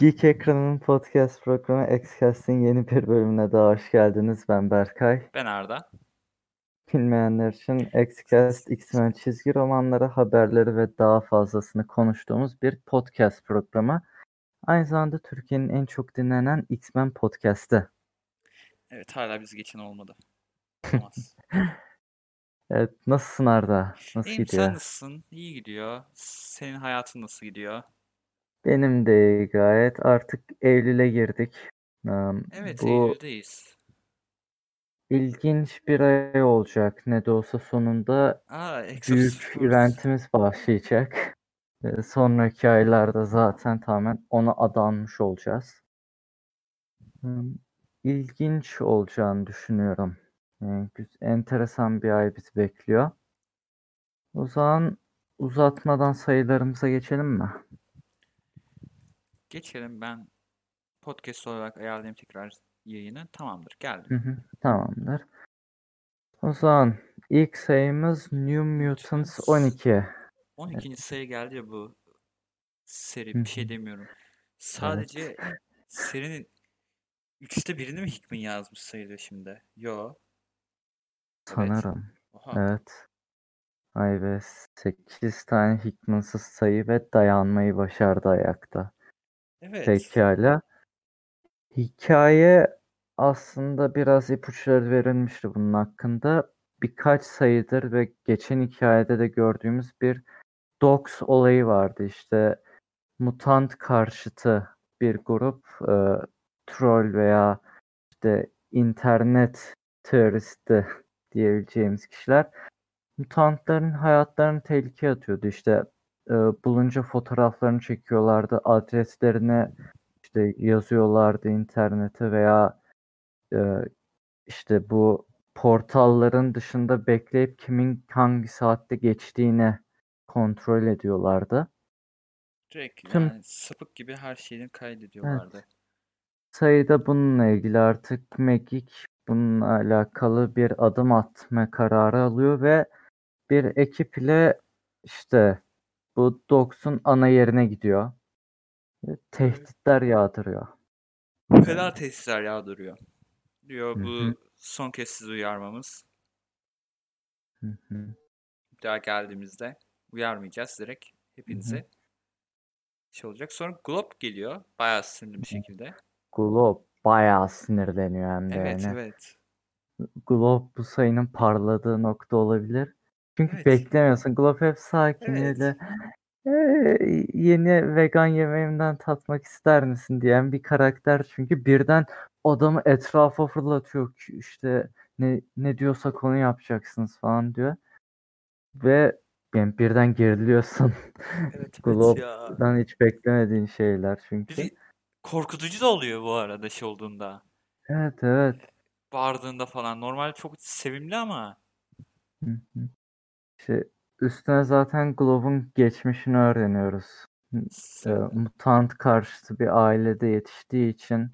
Geek Ekran'ın podcast programı Xcast'in yeni bir bölümüne daha hoş geldiniz. Ben Berkay. Ben Arda. Bilmeyenler için Xcast, X-Men çizgi romanları, haberleri ve daha fazlasını konuştuğumuz bir podcast programı. Aynı zamanda Türkiye'nin en çok dinlenen X-Men podcast'ı. Evet hala biz geçen olmadı. Evet, nasılsın Arda? Nasıl İyiyim gidiyor? sen nasılsın? İyi gidiyor. Senin hayatın nasıl gidiyor? Benim de gayet. Artık Eylül'e girdik. Um, Evet bu Eylül'deyiz. ilginç bir ay olacak. Ne de olsa sonunda Aa büyük eventimiz başlayacak. Ee, Sonraki aylarda zaten tamamen ona adanmış olacağız. Hmm, İlginç olacağını düşünüyorum. Yani güz- enteresan bir ay bizi bekliyor. O zaman uzatmadan sayılarımıza geçelim mi? Geçelim ben podcast olarak ayarlayayım tekrar yayını. Tamamdır Hı geldim. hı, Tamamdır. O zaman ilk sayımız New Mutants Mutants 12. 12. sayı geldi ya bu seri Hı bir şey hı, demiyorum. Evet. Sadece serinin üçte birini mi Hickman yazmış sayılıyor şimdi? Yo. Evet. Sanırım. Oha. Evet. Ay be 8 tane Hickman'sız sayı ve dayanmayı başardı ayakta. Evet. Pekala. Hikaye aslında biraz ipuçları verilmişti bunun hakkında. Birkaç sayıdır ve geçen hikayede de gördüğümüz bir Dox olayı vardı. İşte mutant karşıtı bir grup e, troll veya işte internet teröristi diyebileceğimiz kişiler mutantların hayatlarını tehlikeye atıyordu. İşte e, bulunca fotoğraflarını çekiyorlardı, adreslerini işte yazıyorlardı internete veya e, işte bu portalların dışında bekleyip kimin hangi saatte geçtiğini kontrol ediyorlardı. Direkt Tüm yani sapık gibi her şeyini evet kaydediyorlardı. sayıda bununla ilgili artık Magic bununla alakalı bir adım atma kararı alıyor ve bir ekip ile işte bu Dogs'un ana yerine gidiyor. Tehditler yağdırıyor. Kadar tesisler yağdırıyor. Diyor bu son kez sizi uyarmamız. hı hı, Bir daha geldiğimizde uyarmayacağız direkt hı hı. hepinize. Şey olacak. Sonra Glob geliyor. Bayağı sinirli bir şekilde. Glob bayağı sinirleniyor hem de Evet yani. evet. Glob bu sayının parladığı nokta olabilir. Çünkü Evet. beklemiyorsun. Glob hep sakin Evet. öyle "Ee, yeni vegan yemeğimden tatmak ister misin diyen bir karakter. Çünkü birden adamı etrafa fırlatıyor. Ki İşte ne ne diyorsak onu yapacaksınız falan diyor. Ve yani birden geriliyorsun. Evet evet ya. Glob'dan hiç beklemediğin şeyler Bir çünkü. de korkutucu da oluyor bu arada şey olduğunda. Evet evet. Bağırdığında falan. Normalde çok sevimli ama. Hı hı. İşte üstüne zaten Globe'un geçmişini öğreniyoruz. E, mutant karşıtı bir ailede yetiştiği için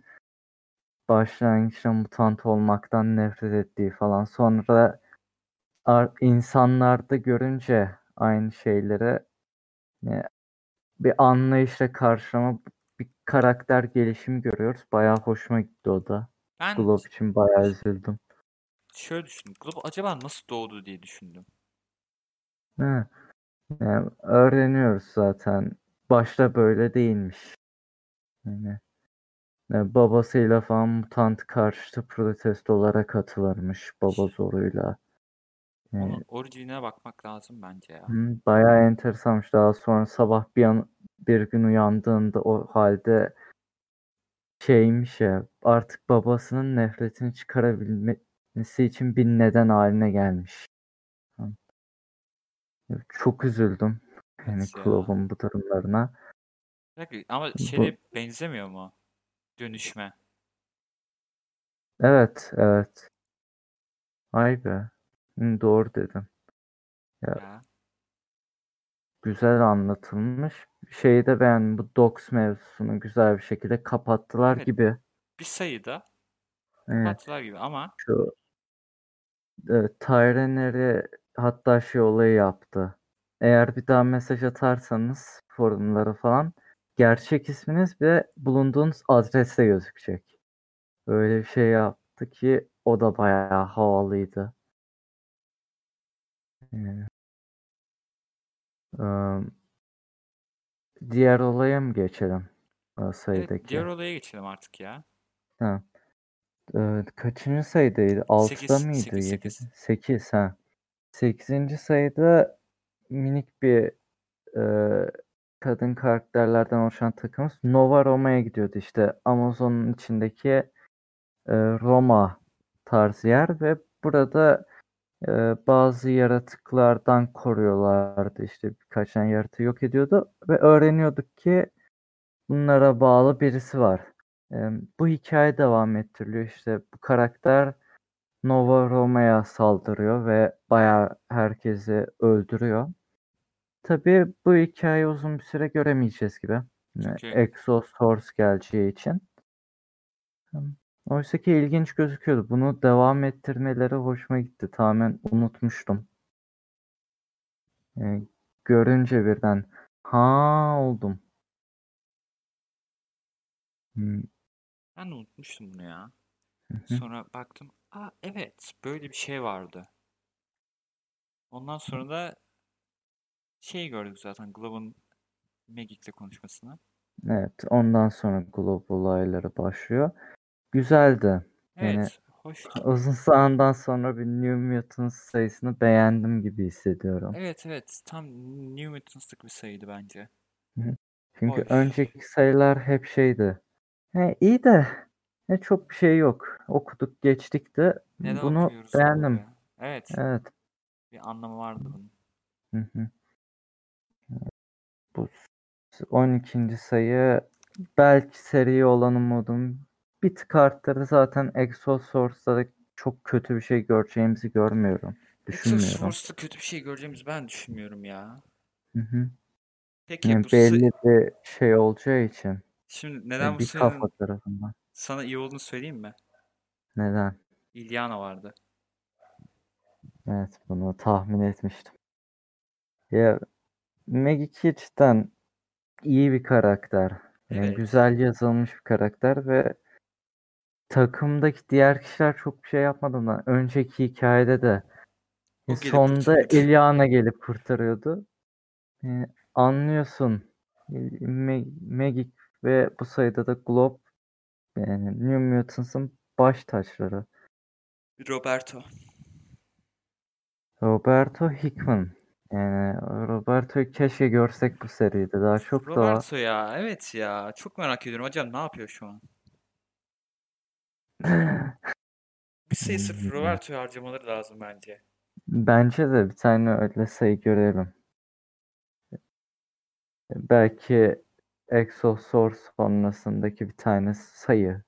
başlangıçta mutant olmaktan nefret ettiği falan. Sonra ar- insanlarda görünce aynı şeyleri e, bir anlayışla karşılama bir karakter gelişimi görüyoruz. Bayağı hoşuma gitti o da. Ben Globe için bayağı üzüldüm. şöyle düşündüm. Glob acaba nasıl doğdu diye düşündüm. He, yani öğreniyoruz zaten. Başta böyle değilmiş. Yani, yani babasıyla falan mutant karşıtı protestolara katılırmış baba zoruyla. Yani, Onun orijinine bakmak lazım bence ya. hı, bayağı enteresanmış. Daha sonra sabah bir an bir gün uyandığında o halde şeymiş ya artık babasının nefretini çıkarabilmesi için bir neden haline gelmiş. Çok üzüldüm. Yani Evet. Globe'un bu durumlarına. Ama Bu şeyle benzemiyor mu? Dönüşme. evet evet. Ay be. Hı, doğru dedin. Ya Ya. güzel anlatılmış. Şeyi de beğendim. Bu Dogs mevzusunu güzel bir şekilde kapattılar Evet. gibi. Bir sayıda Evet. kapattılar gibi ama Şu e, Tyrene'leri hatta şey olayı yaptı. Eğer bir daha mesaj atarsanız forumlara falan gerçek isminiz ve bulunduğunuz adreste gözükecek. Öyle bir şey yaptı ki o da bayağı havalıydı. Ee, diğer olaya mı geçelim? Evet, sayıdaki. diğer olaya geçelim artık ya. Ha. Ee, kaçıncı sayıdaydı? 6'da Sekiz, mıydı? sekiz, 7'de? sekiz. 8 ha. 8. sayıda minik bir e, kadın karakterlerden oluşan takımımız Nova Roma'ya gidiyordu işte Amazon'un içindeki e, Roma tarzı yer ve burada e, bazı yaratıklardan koruyorlardı işte birkaç tane yaratığı yok ediyordu ve öğreniyorduk ki bunlara bağlı birisi var. E, bu hikaye devam ettiriliyor işte bu karakter Nova Roma'ya saldırıyor ve bayağı herkesi öldürüyor. Tabii bu hikayeyi uzun bir süre göremeyeceğiz gibi. Yani Çünkü- Exosource geleceği için. Oysa ki ilginç gözüküyordu. Bunu devam ettirmeleri hoşuma gitti. Tamamen unutmuştum. Yani görünce birden ha oldum. Hmm, Ben unutmuştum bunu ya. Sonra baktım. Aa evet böyle bir şey vardı. Ondan sonra da şey gördük zaten Glove'un Magic'le konuşmasını. Evet, ondan sonra Global olayları başlıyor. Güzeldi. Yani Evet, hoştu. uzun zamandan sonra bir New Mutants sayısını beğendim gibi hissediyorum. Evet evet tam New Mutants'lık bir sayıydı bence. Çünkü Hoş. önceki sayılar hep şeydi. He, iyi de ne çok bir şey yok. Okuduk geçtik de Neden bunu okuyoruz beğendim. abi? Evet, Evet. bir anlamı vardı bunun. Hı hı. Bu 12. sayı belki seri olan umudum bir tık arttırdı. Zaten Exosource'da da çok kötü bir şey göreceğimizi görmüyorum. Düşünmüyorum. Exosource'da kötü bir şey göreceğimizi ben düşünmüyorum ya. Hı hı. Peki Yani bu belli bir şey olacağı için. şimdi neden bu bir sayının kafa tarafından. Sana iyi olduğunu söyleyeyim mi? Neden? Ilyana vardı. Evet bunu tahmin etmiştim. Ya Maggie cidden iyi bir karakter. Yani Evet. güzel yazılmış bir karakter ve takımdaki diğer kişiler çok bir şey yapmadan önceki hikayede de O e, kurtarıyordu. Ilyana gelip kurtarıyordu. Yani anlıyorsun. E, Ma- Magik ve bu sayıda da Glob yani New Mutants'ın baş taşları. Roberto. Roberto Hickman. Yani Roberto'yu keşke görsek bu seride. Daha çok daha Roberto ya evet ya çok merak ediyorum hocam ne yapıyor şu an? Bir sayı sırf. Roberto'yu harcamaları lazım bence. Bence de bir tane öyle sayı görelim. Belki Exosource sonrasındaki bir tane sayı.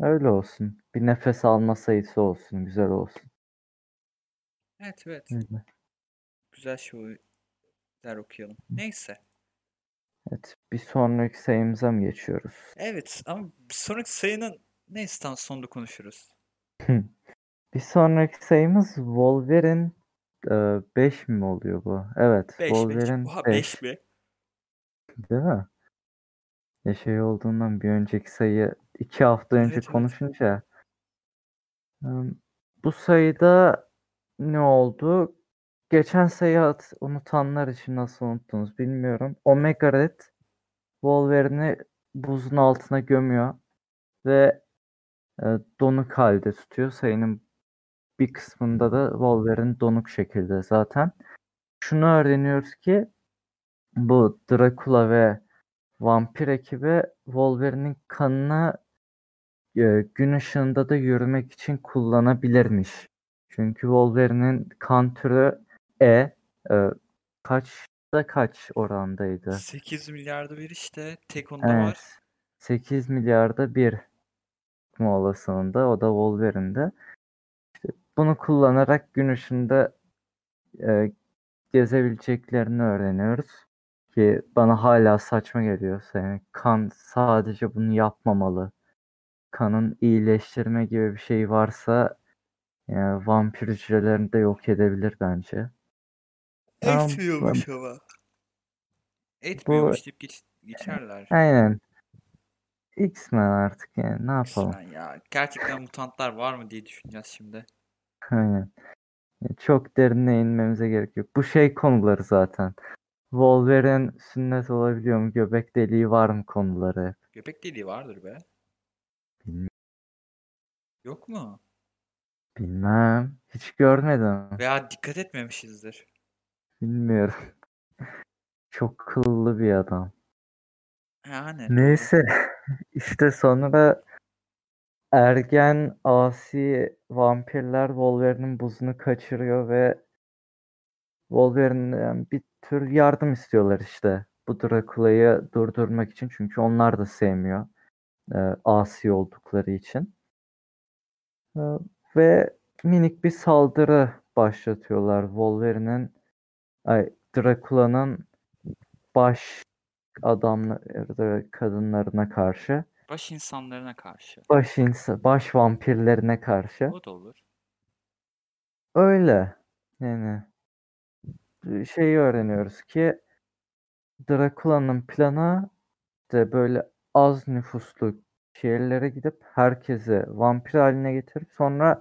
Öyle olsun. Bir nefes alma sayısı olsun. Güzel olsun. Evet evet Öyle. güzel şeyler okuyalım. Neyse. Evet. Bir sonraki sayımıza mı geçiyoruz? Evet ama bir sonraki sayının neyse tam sonunda konuşuruz. Bir sonraki sayımız Wolverine 5 mi oluyor bu? Evet. 5 mi? Wolverine Oha 5. 5 mi? Değil mi? Ya şey olduğundan bir önceki sayı iki hafta önce Evet, evet. konuşunca Im, bu sayıda ne oldu? Geçen sayı hat- unutanlar için nasıl unuttunuz bilmiyorum. Omega Red Wolverine'i buzun altına gömüyor ve e, donuk halde tutuyor. Sayının bir kısmında da Wolverine donuk şekilde zaten. Şunu öğreniyoruz ki bu Dracula ve vampir ekibi Wolverine'in kanını e, gün ışığında da yürümek için kullanabilirmiş. Çünkü Wolverine'in kan türü E. e kaçta kaç orandaydı? 8 milyarda bir işte tek onda var. Evet. 8 milyarda bir çıkma olasılığında. O da Wolverine'de. İşte bunu kullanarak gün ışığında e, gezebileceklerini öğreniyoruz. Ki bana hala saçma geliyor. Yani kan sadece bunu yapmamalı. Kanın iyileştirme gibi bir şey varsa yani vampir hücrelerini de yok edebilir bence. Ama Etmiyormuş ama. bu Etmiyormuş deyip geç, geçerler. Aynen. X-Men artık yani ne yapalım. X-Men ya. Gerçekten mutantlar var mı diye düşüneceğiz şimdi. Aynen. Çok derine inmemize gerek yok. Bu şey konuları zaten. Wolverine sünnet olabiliyor mu? Göbek deliği var mı konuları hep. Göbek deliği vardır be. Bilmiyorum. Yok mu? Bilmem. Hiç görmedim. Veya dikkat etmemişizdir. Bilmiyorum. Çok kıllı bir adam. Yani. Neyse. işte sonra ergen asi vampirler Wolverine'in buzunu kaçırıyor ve Wolverine'den bir tür yardım istiyorlar işte. Bu Dracula'yı durdurmak için çünkü onlar da sevmiyor. e, asi oldukları için. E, ve minik bir saldırı başlatıyorlar Wolverine'in ay Dracula'nın baş adamları kadınlarına karşı, Baş insanlarına karşı. baş ins- baş vampirlerine karşı. O da olur. Öyle. Yani e, şeyi öğreniyoruz ki Dracula'nın planı de böyle az nüfuslu şehirlere gidip herkesi vampir haline getirip sonra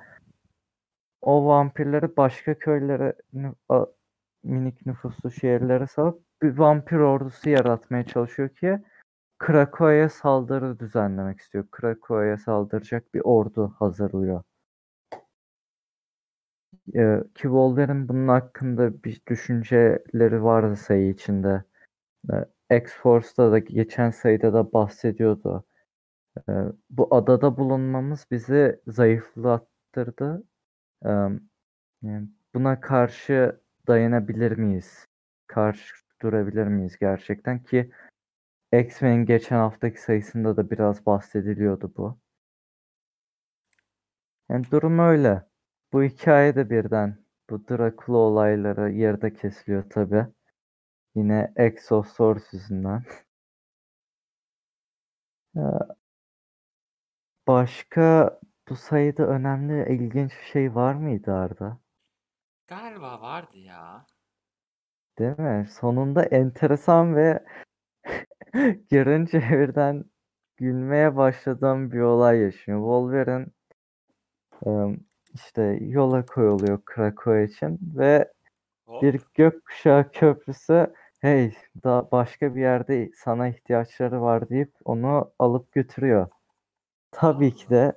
o vampirleri başka köylere minik nüfuslu şehirlere salıp bir vampir ordusu yaratmaya çalışıyor ki Krakow'a saldırı düzenlemek istiyor. Krakow'a saldıracak bir ordu hazırlıyor. Ee, ki bunun hakkında bir düşünceleri vardı sayı içinde. Ee, X-Force'da da geçen sayıda da bahsediyordu. Ee, bu adada bulunmamız bizi zayıflattırdı. Ee, yani buna karşı dayanabilir miyiz? Karşı durabilir miyiz gerçekten ki X-Men geçen haftaki sayısında da biraz bahsediliyordu bu. Yani durum öyle. Bu hikaye de birden bu Dracula olayları yerde kesiliyor tabi. Yine Exosource yüzünden. Ee, Başka bu sayıda önemli, ilginç bir şey var mıydı Arda? Galiba vardı ya. Değil mi? Sonunda enteresan ve görünce birden gülmeye başladığım bir olay yaşıyor. Wolverine işte yola koyuluyor Krakow için ve Hop. bir gökkuşağı köprüsü hey daha başka bir yerde sana ihtiyaçları var deyip onu alıp götürüyor. Tabii ki de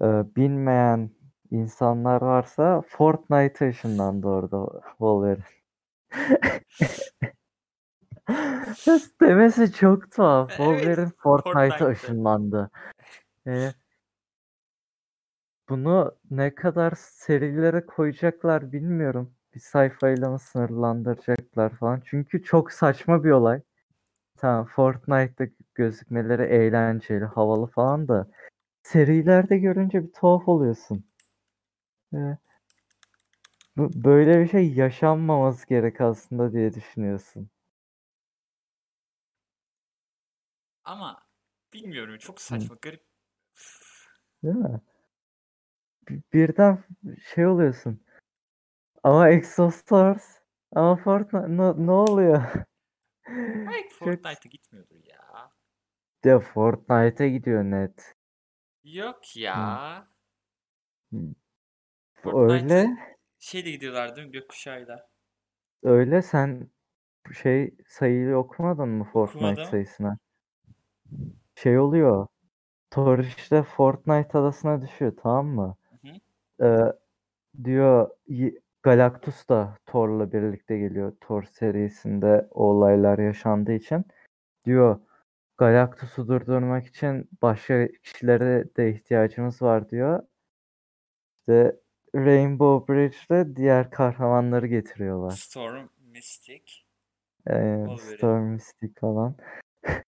e, bilmeyen insanlar varsa Fortnite ışınlandı orada Wolverine. Demesi çok tuhaf. Evet, Wolverine Fortnite'a Fortnite'ta. ışınlandı. E, bunu ne kadar serilere koyacaklar bilmiyorum. Bir sayfayla mı sınırlandıracaklar falan. Çünkü çok saçma bir olay. Tamam Fortnite'da gözükmeleri eğlenceli, havalı falan da serilerde görünce bir tuhaf oluyorsun. Böyle bir şey yaşanmaması gerek aslında diye düşünüyorsun. Ama bilmiyorum çok saçma garip. Değil mi? Bir- birden şey oluyorsun. Ama Exostars ama Fortnite ne, ne oluyor? Belki Fortnite'a gitmiyordur ya. De Fortnite'a gidiyor net. Yok ya. Öyle Fortnite'e şeyle gidiyorlar değil mi gökkuşağıyla? öyle sen şey sayıyı okumadın mı Fortnite Okumadım. sayısına? Şey oluyor. İşte Fortnite adasına düşüyor tamam mı? Ee, diyor Galactus da Thor'la birlikte geliyor. Thor serisinde o olaylar yaşandığı için. Diyor Galactus'u durdurmak için başka kişilere de ihtiyacımız var diyor. İşte Rainbow Bridge'de diğer kahramanları getiriyorlar. Storm, Mystic. Ee. Storm Mystic falan.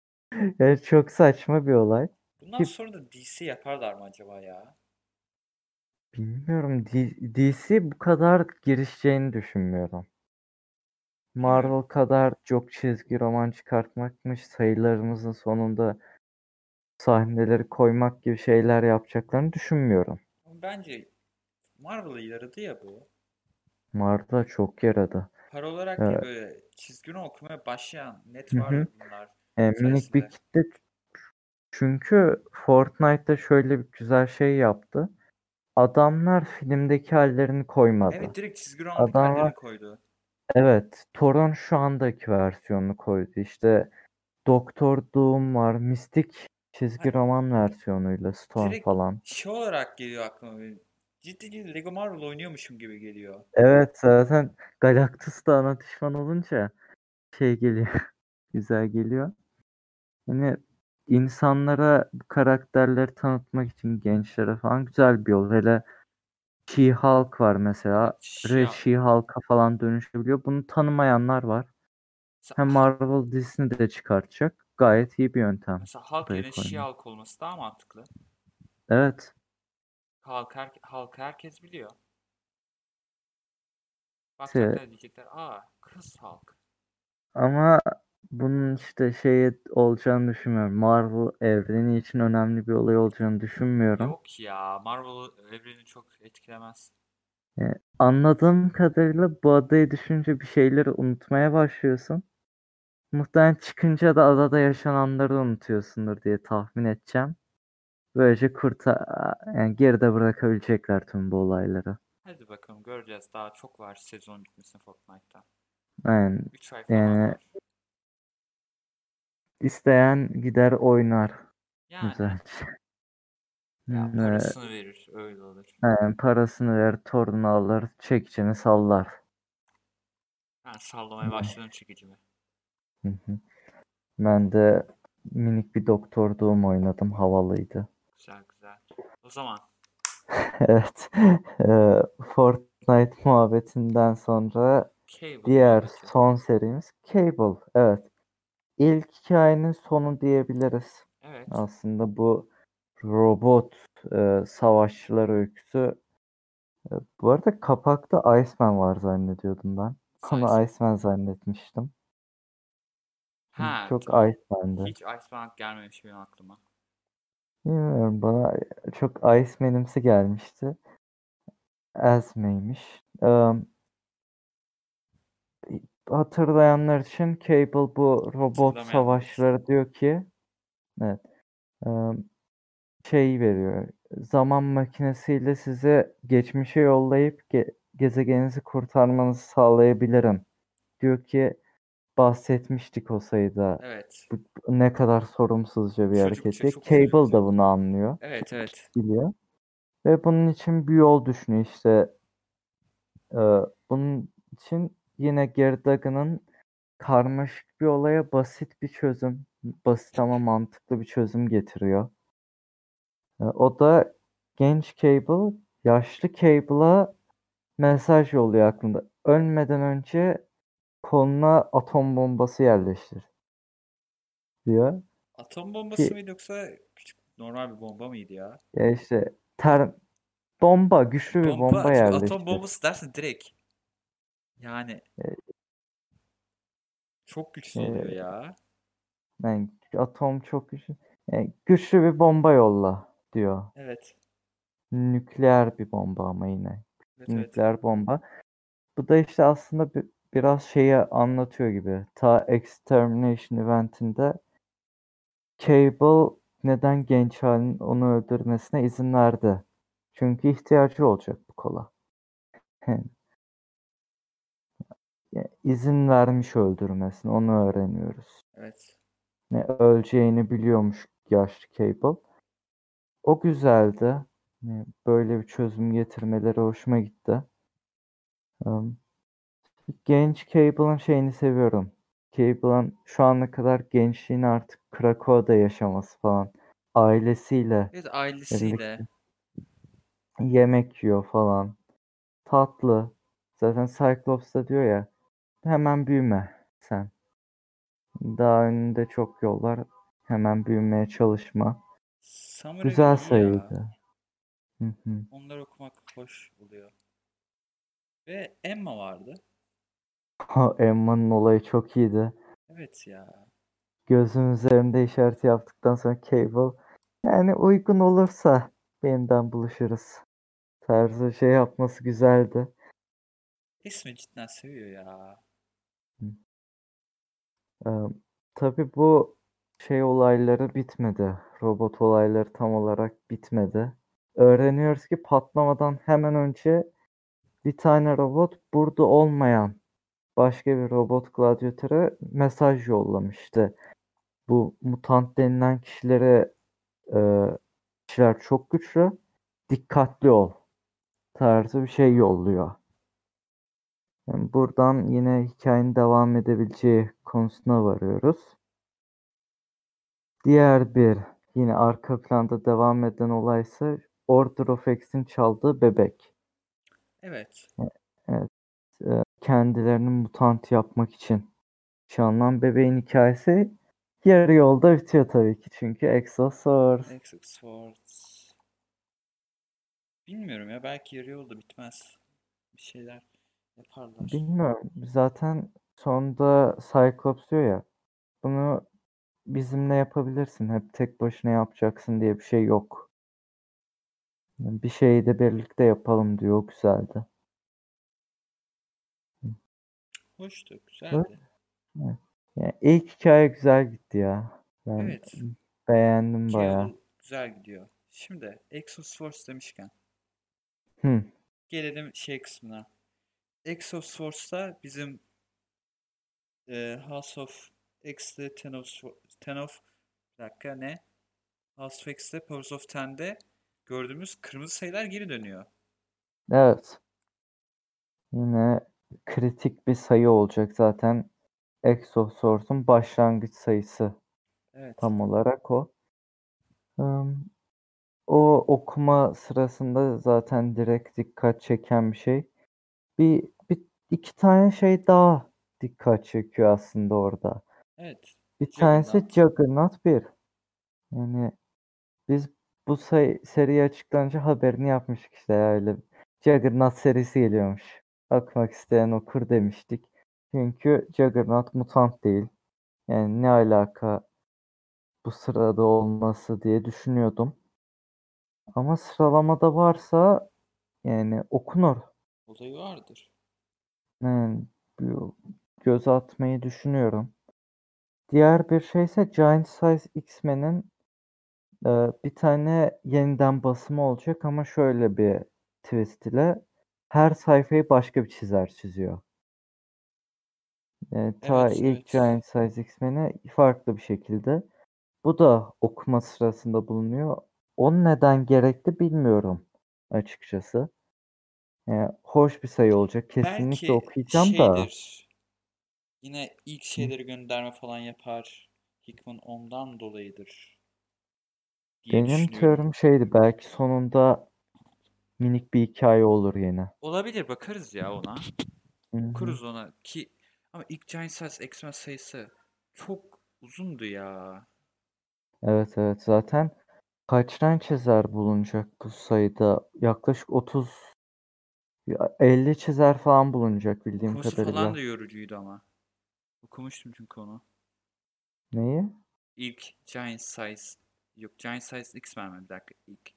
Yani çok saçma bir olay. Bundan Ki- sonra da DC yaparlar mı acaba ya? Bilmiyorum. D- DC bu kadar girişeceğini düşünmüyorum. Marvel kadar çok çizgi roman çıkartmakmış, sayılarımızın sonunda sahneleri koymak gibi şeyler yapacaklarını düşünmüyorum. Bence Marvel'a yaradı ya bu. Marvel'a çok yaradı. Para olarak Evet. böyle çizgi roman okumaya başlayan net hı. bunlar. E, minik bir kitle çünkü Fortnite'da şöyle bir güzel şey yaptı. Adamlar filmdeki hallerini koymadı. Evet direkt çizgi romandaki Adamlar hallerini koydu. evet Thor'un şu andaki versiyonunu koydu. İşte Doktor Doom var. Mystic Ha, çizgi roman versiyonuyla Storm direkt falan. şey olarak geliyor aklıma benim. Ciddi ciddi Lego Marvel oynuyormuşum gibi geliyor. Evet zaten Galactus da ana düşman olunca şey geliyor. Güzel geliyor. Yani insanlara karakterleri tanıtmak için gençlere falan güzel bir yol. Hele She-Hulk var mesela. She-Hulk. She-Hulk'a falan dönüşebiliyor. Bunu tanımayanlar var. Mesela, Hem Marvel dizisini de çıkartacak. Gayet iyi bir yöntem mesela Hulk yerine. She-Hulk olması daha mantıklı. Evet. Hulk, her, Hulk herkes biliyor. Bakacaklar diyecekler aa kız Hulk. ama bunun işte şey olacağını düşünmüyorum. Marvel evreni için önemli bir olay olacağını düşünmüyorum. Yok ya Marvel evreni çok etkilemez. Yani anladığım kadarıyla bu adayı düşünce bir şeyleri unutmaya başlıyorsun. Muhtemelen çıkınca da adada yaşananları unutuyorsundur diye tahmin edeceğim. Böylece kurta yani geride bırakabilecekler tüm bu olayları. Hadi bakalım göreceğiz. Daha çok var sezon bitmesine Fortnite'ta. Yani, 3 ay falan yani var. İsteyen gider oynar Yani güzelce. ya Hmm, parasını verir öyle olur. yani parasını ver, torunu alır, çekicini sallar. Ben sallamaya başladım çekicimi. Hı hı. Ben de minik bir doktor doğum oynadım. Havalıydı. Güzel güzel. O zaman Evet. Fortnite muhabbetinden sonra Cable diğer muhabbeti. son serimiz Cable. Evet. İlk hikayenin sonu diyebiliriz. Evet. Aslında bu robot eee, savaşçılar öyküsü. E, Bu arada kapakta Iceman var zannediyordum ben. Onu. Iceman zannetmiştim. Ha Çok tamam. Iceman'dı. Hiç Iceman gelmemiş benim aklıma. Bilmiyorum bana çok Iceman'imsi gelmişti. Esme'ymiş. Eee, hatırlayanlar için Cable bu robot savaşçıları diyor ki evet, şey veriyor. Zaman makinesiyle size geçmişe yollayıp ge- gezegeninizi kurtarmanızı sağlayabilirim. Diyor ki bahsetmiştik o sayıda. Evet. Bu, ne kadar sorumsuzca bir çok Cable da bunu anlıyor. Evet evet. Biliyor. Ve bunun için bir yol düşünüyor işte. Eee, bunun için yine Gerdagan'ın karmaşık bir olaya basit bir çözüm, basit ama mantıklı bir çözüm getiriyor. E, o da genç Cable, yaşlı Cable'a mesaj yolluyor aklında. Ölmeden önce koluna atom bombası yerleştir diyor. Atom bombası Ki mıydı yoksa küçük normal bir bomba mıydı ya? ya işte ter bomba, güçlü bir Bomba, bomba çünkü atom yerleştir. bombası dersin direkt. Yani çok güçlü oluyor ya. yani atom çok güçlü. Yani güçlü bir bomba yolla diyor. Evet. Nükleer bir bomba ama yine. Evet evet. Nükleer bomba. Bu da işte aslında bi- biraz şeyi anlatıyor gibi. Ta Extermination eventinde Cable neden genç halin onu öldürmesine izin verdi. Çünkü ihtiyacı olacak bu kola. Yani izin vermiş öldürmesine onu öğreniyoruz. Evet. Ne öleceğini biliyormuş yaşlı Cable. O güzeldi. Yani Böyle bir çözüm getirmeleri hoşuma gitti. Um, Genç Cable'ın şeyini seviyorum. Cable'ın şu ana kadar gençliğini artık Krakow'da yaşaması falan. Ailesiyle Evet ailesiyle. yemek yiyor falan. Tatlı. Zaten Cyclops da diyor ya hemen büyüme sen. Daha önünde çok yol var. Hemen büyümeye çalışma. Summary Güzel sayıydı. Hı hı. Onları okumak hoş oluyor. Ve Emma vardı. Emma'nın olayı çok iyiydi. Evet ya. Gözüm üzerinde işareti yaptıktan sonra Cable yani uygun olursa yeniden buluşuruz. Tarzı şey yapması güzeldi. İsmi cidden seviyor ya. Ee, tabii bu şey olayları bitmedi. Robot olayları tam olarak bitmedi. Öğreniyoruz ki patlamadan hemen önce bir tane robot burada olmayan başka bir robot gladyatöre mesaj yollamıştı. Bu mutant denilen kişilere e, kişiler çok güçlü. Dikkatli ol tarzı bir şey yolluyor. Yani buradan yine hikayenin devam edebileceği konusuna varıyoruz. Diğer bir yine arka planda devam eden olay ise Order of X'in çaldığı bebek. Evet. Evet. e, kendilerini mutant yapmak için çalınan bebeğin hikayesi yarı yolda bitiyor tabii ki. Çünkü Exosource. Exit Swords. Bilmiyorum ya belki yarı yolda bitmez. Bir şeyler yaparlar. Bilmiyorum. Zaten sonunda Cyclops diyor ya bunu bizimle yapabilirsin. Hep tek başına yapacaksın diye bir şey yok. Bir şeyi de birlikte yapalım diyor. O güzeldi. Hoştu, güzeldi. Yani ilk hikaye güzel gitti ya. Ben Evet. beğendim. Carol güzel gidiyor. Şimdi Exosource demişken Hı. gelelim şey kısmına. Exosource'da bizim e, House of X'de Ten of, Ten of bir dakika ne? House of X'de Powers of Ten'de gördüğümüz kırmızı sayılar geri dönüyor. Evet. Yine kritik bir sayı olacak zaten. Exosource'un başlangıç sayısı Evet. tam olarak o. Im, O okuma sırasında zaten direkt dikkat çeken bir şey. Bir, bir iki tane şey daha dikkat çekiyor aslında orada. Evet. Bir tanesi Juggernaut. Juggernaut 1. Yani biz bu say seri açıklanınca haberini yapmıştık işte öyle. Juggernaut serisi geliyormuş. Bakmak isteyen okur demiştik. Çünkü Juggernaut mutant değil. Yani ne alaka bu sırada olması diye düşünüyordum. Ama sıralamada varsa yani okunur. Olayı vardır. Yani bir göz atmayı düşünüyorum. Diğer bir şey ise Giant Size X-Men'in e, bir tane yeniden basımı olacak ama şöyle bir twist ile her sayfayı başka bir çizer çiziyor. E, ta Evet, ilk evet. Giant Size X-Men'i farklı bir şekilde. Bu da okuma sırasında bulunuyor. O neden gerekli bilmiyorum açıkçası. Yani hoş bir sayı olacak. Kesinlikle Belki okuyacağım da. şeydir. Yine ilk şeyleri gönderme falan yapar. Hickman ondan dolayıdır. diye Benim düşünüyorum. teorim şeydi belki sonunda minik bir hikaye olur yine. Olabilir bakarız ya ona. Hı hı. Okuruz ona ki ama ilk Giant Size X-Men sayısı çok uzundu ya. Evet evet zaten kaç tane çizer bulunacak bu sayıda? Yaklaşık 30 ya 50 çizer falan bulunacak bildiğim Okuması kadarıyla. falan da yorucuydu ama. Okumuştum çünkü onu. Neyi? İlk Giant Size yok Giant Size X-Men mi? Bir dakika ilk.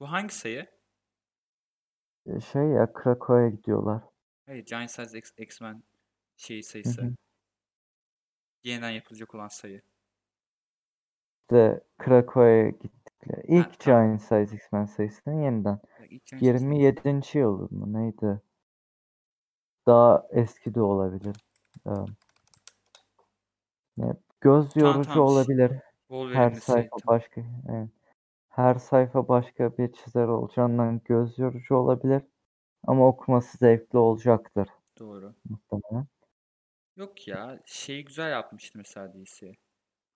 Bu hangi sayı? E, Şey ya Krakow'a gidiyorlar. Hayır Giant Size X- X-Men şeyi Hı sayısı. hı. Yeniden yapılacak olan sayı. İşte Krakow'a gittikleri. İlk tamam. Giant Size X-Men sayısının yeniden. İlk Giant Size X- 27. yıl mı neydi? Daha eski de olabilir. Ee, ne- göz Tamam, yorucu tamam. olabilir. Her Wolverine'li sayı. sayfa başka. evet. Her sayfa başka bir çizer olacağından göz yorucu olabilir. Ama okuması zevkli olacaktır Doğru. muhtemelen. Yok ya şeyi güzel yapmıştı mesela DC.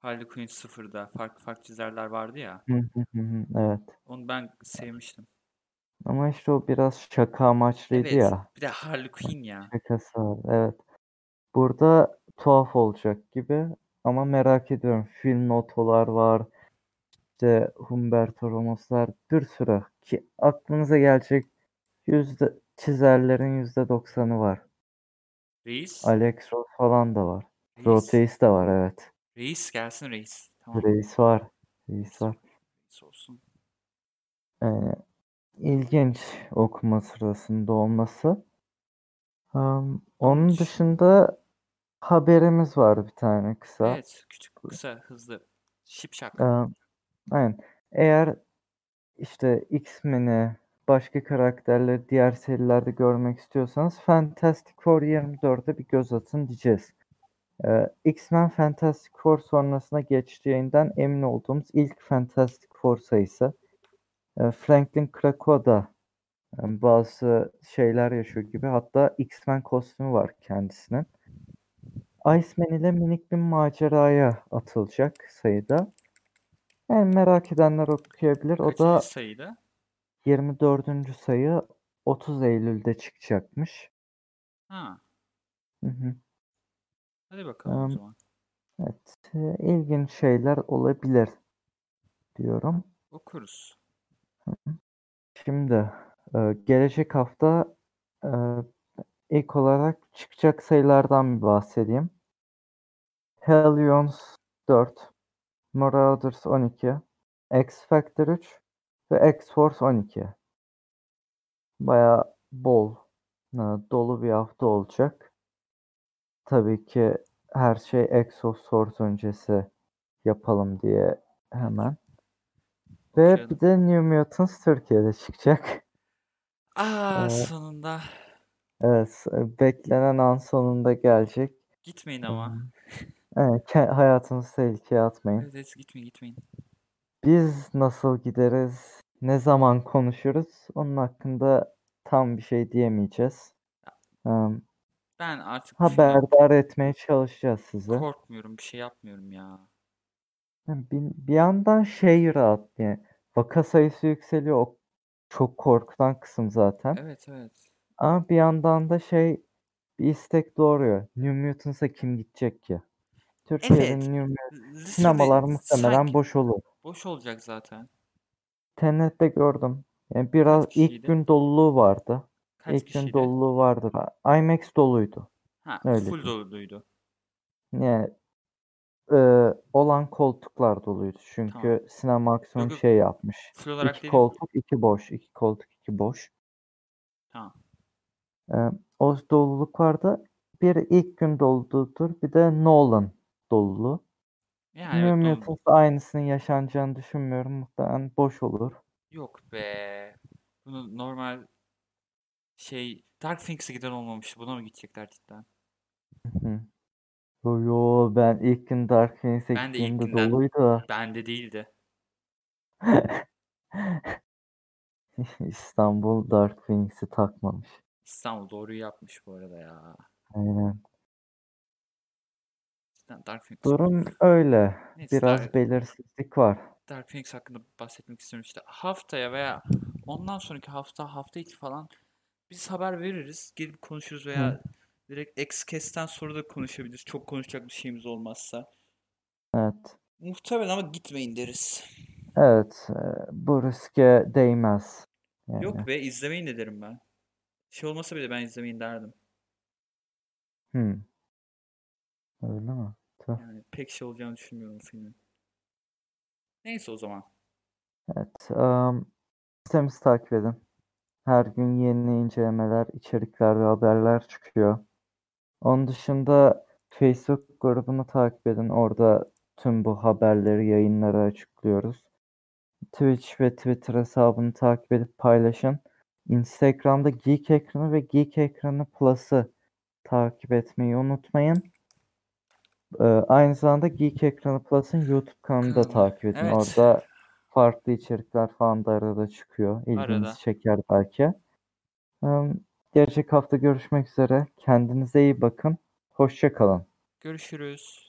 Harley Quinn sıfırda farklı farklı çizerler vardı ya. Evet. Onu ben sevmiştim. Ama işte o biraz şaka amaçlıydı Evet. ya. Bir de Harley Quinn ya. Şakası var. Evet. Burada tuhaf olacak gibi ama merak ediyorum. Film notolar var. İşte Humberto Ramos'lar bir sürü ki aklınıza gelecek yüzde çizerlerin yüzde doksanı var. Reis. Alex Ross falan da var. Reis. Roteis de var evet. Reis gelsin reis. Tamam. Reis var. Reis var. Reis olsun. Yani ilginç okuma sırasında olması. Am, onun dış- dışında haberimiz var bir tane kısa. Evet. Küçük kısa hızlı. Şipşak. Ee, aynen. Eğer işte X-Men'i başka karakterleri diğer serilerde görmek istiyorsanız Fantastic Four 24'e bir göz atın diyeceğiz. Ee, X-Men Fantastic Four sonrasına geçeceğinden emin olduğumuz ilk Fantastic Four sayısı. Ee, Franklin Krakoa da yani bazı şeyler yaşıyor gibi. Hatta X-Men kostümü var kendisinin. Iceman ile minik bir maceraya atılacak sayıda. Yani merak edenler okuyabilir. O da sayıydı? 24. sayı 30 Eylül'de çıkacakmış. Ha. Hı hı. Hadi bakalım o zaman. Evet, e, ilginç şeyler olabilir diyorum. Okuruz. Şimdi e, gelecek hafta e, ilk olarak çıkacak sayılardan bir bahsedeyim. Hellions 4, Marauders 12, X Factor 3 ve X-Force 12. Bayağı bol, dolu bir hafta olacak. Tabii ki her şey Exosource öncesi yapalım diye hemen. Ve Okuyalım. bir de New Mutants Türkiye'de çıkacak. Aa Ee, sonunda. Evet, beklenen an sonunda gelecek. Gitmeyin Ee, ama. Evet, ke- hayatınızı tehlikeye atmayın. Evet, evet gitmeyin gitmeyin. Biz nasıl gideriz, ne zaman konuşuruz, onun hakkında tam bir şey diyemeyeceğiz. Ee, Ben artık haberdar etmeye çalışacağız sizi. korkmuyorum. Bir şey yapmıyorum ya. Yani Bir, bir yandan şey rahat yani vaka sayısı yükseliyor. O çok korkutan kısım zaten. Evet evet. Ama bir yandan da şey bir istek doğuruyor. New Mutants'a kim gidecek ki? Türkiye'de Evet. New Mut- sinemalar muhtemelen sanki boş olur. boş olacak zaten. Tenet'te gördüm. Yani Kaç biraz ilk kişiydi? gün doluluğu vardı. Kaç İlk gün doluluğu vardı. IMAX doluydu. Ha, Öyle full diyeyim. doluydu. Yani e, olan koltuklar doluydu. Tamam. Çünkü Cinemax'ın Yok şey yapmış. Full olarak İki koltuk, iki boş. iki koltuk, iki boş. Tamam. E, o doluluk vardı. Bir ilk gün doluluğudur. Bir de Nolan doluluğu. Yani New evet. Mutants'ta aynısının yaşanacağını düşünmüyorum. Muhtemelen boş olur. Yok be. Bunu normal şey Dark Phoenix'e giden olmamıştı. Buna mı gidecekler cidden? Hı. Yo, yo ben ilk gün Dark Phoenix'e Ben de ilk gittiğimde günden doluydu. bende değildi. İstanbul Dark Phoenix'i takmamış. İstanbul doğruyu yapmış bu arada ya. Aynen. Cidden Dark Phoenix. Durum öyle. Neyse Biraz Dark, belirsizlik var. Dark Phoenix hakkında bahsetmek istiyorum işte. Haftaya veya ondan sonraki hafta hafta içi falan biz haber veririz. Gelip konuşuruz Hı. veya direkt Xcast'ten sonra da konuşabiliriz. Çok konuşacak bir şeyimiz olmazsa. Evet. Muhtemelen ama gitmeyin deriz. Evet. e, Bu riske değmez. Yok Yani. be izlemeyin de derim ben. Şey olmasa bile ben izlemeyin derdim. Hmm. Öyle mi? Tüh. Yani pek şey olacağını düşünmüyorum filmin. Neyse o zaman. Evet. Um, sitemizi takip edin. Her gün yeni incelemeler, içerikler ve haberler çıkıyor. Onun dışında Facebook grubunu takip edin. Orada tüm bu haberleri, yayınları açıklıyoruz. Twitch ve Twitter hesabını takip edip paylaşın. Instagram'da Geek Ekranı ve Geek Ekranı Plus'ı takip etmeyi unutmayın. Ee, aynı zamanda Geek Ekranı Plus'ın YouTube kanalını da takip edin. Evet. Orada farklı içerikler falan da arada çıkıyor. Arada. İlginizi çeker belki. Gelecek hafta görüşmek üzere. Kendinize iyi bakın. Hoşça kalın. Görüşürüz.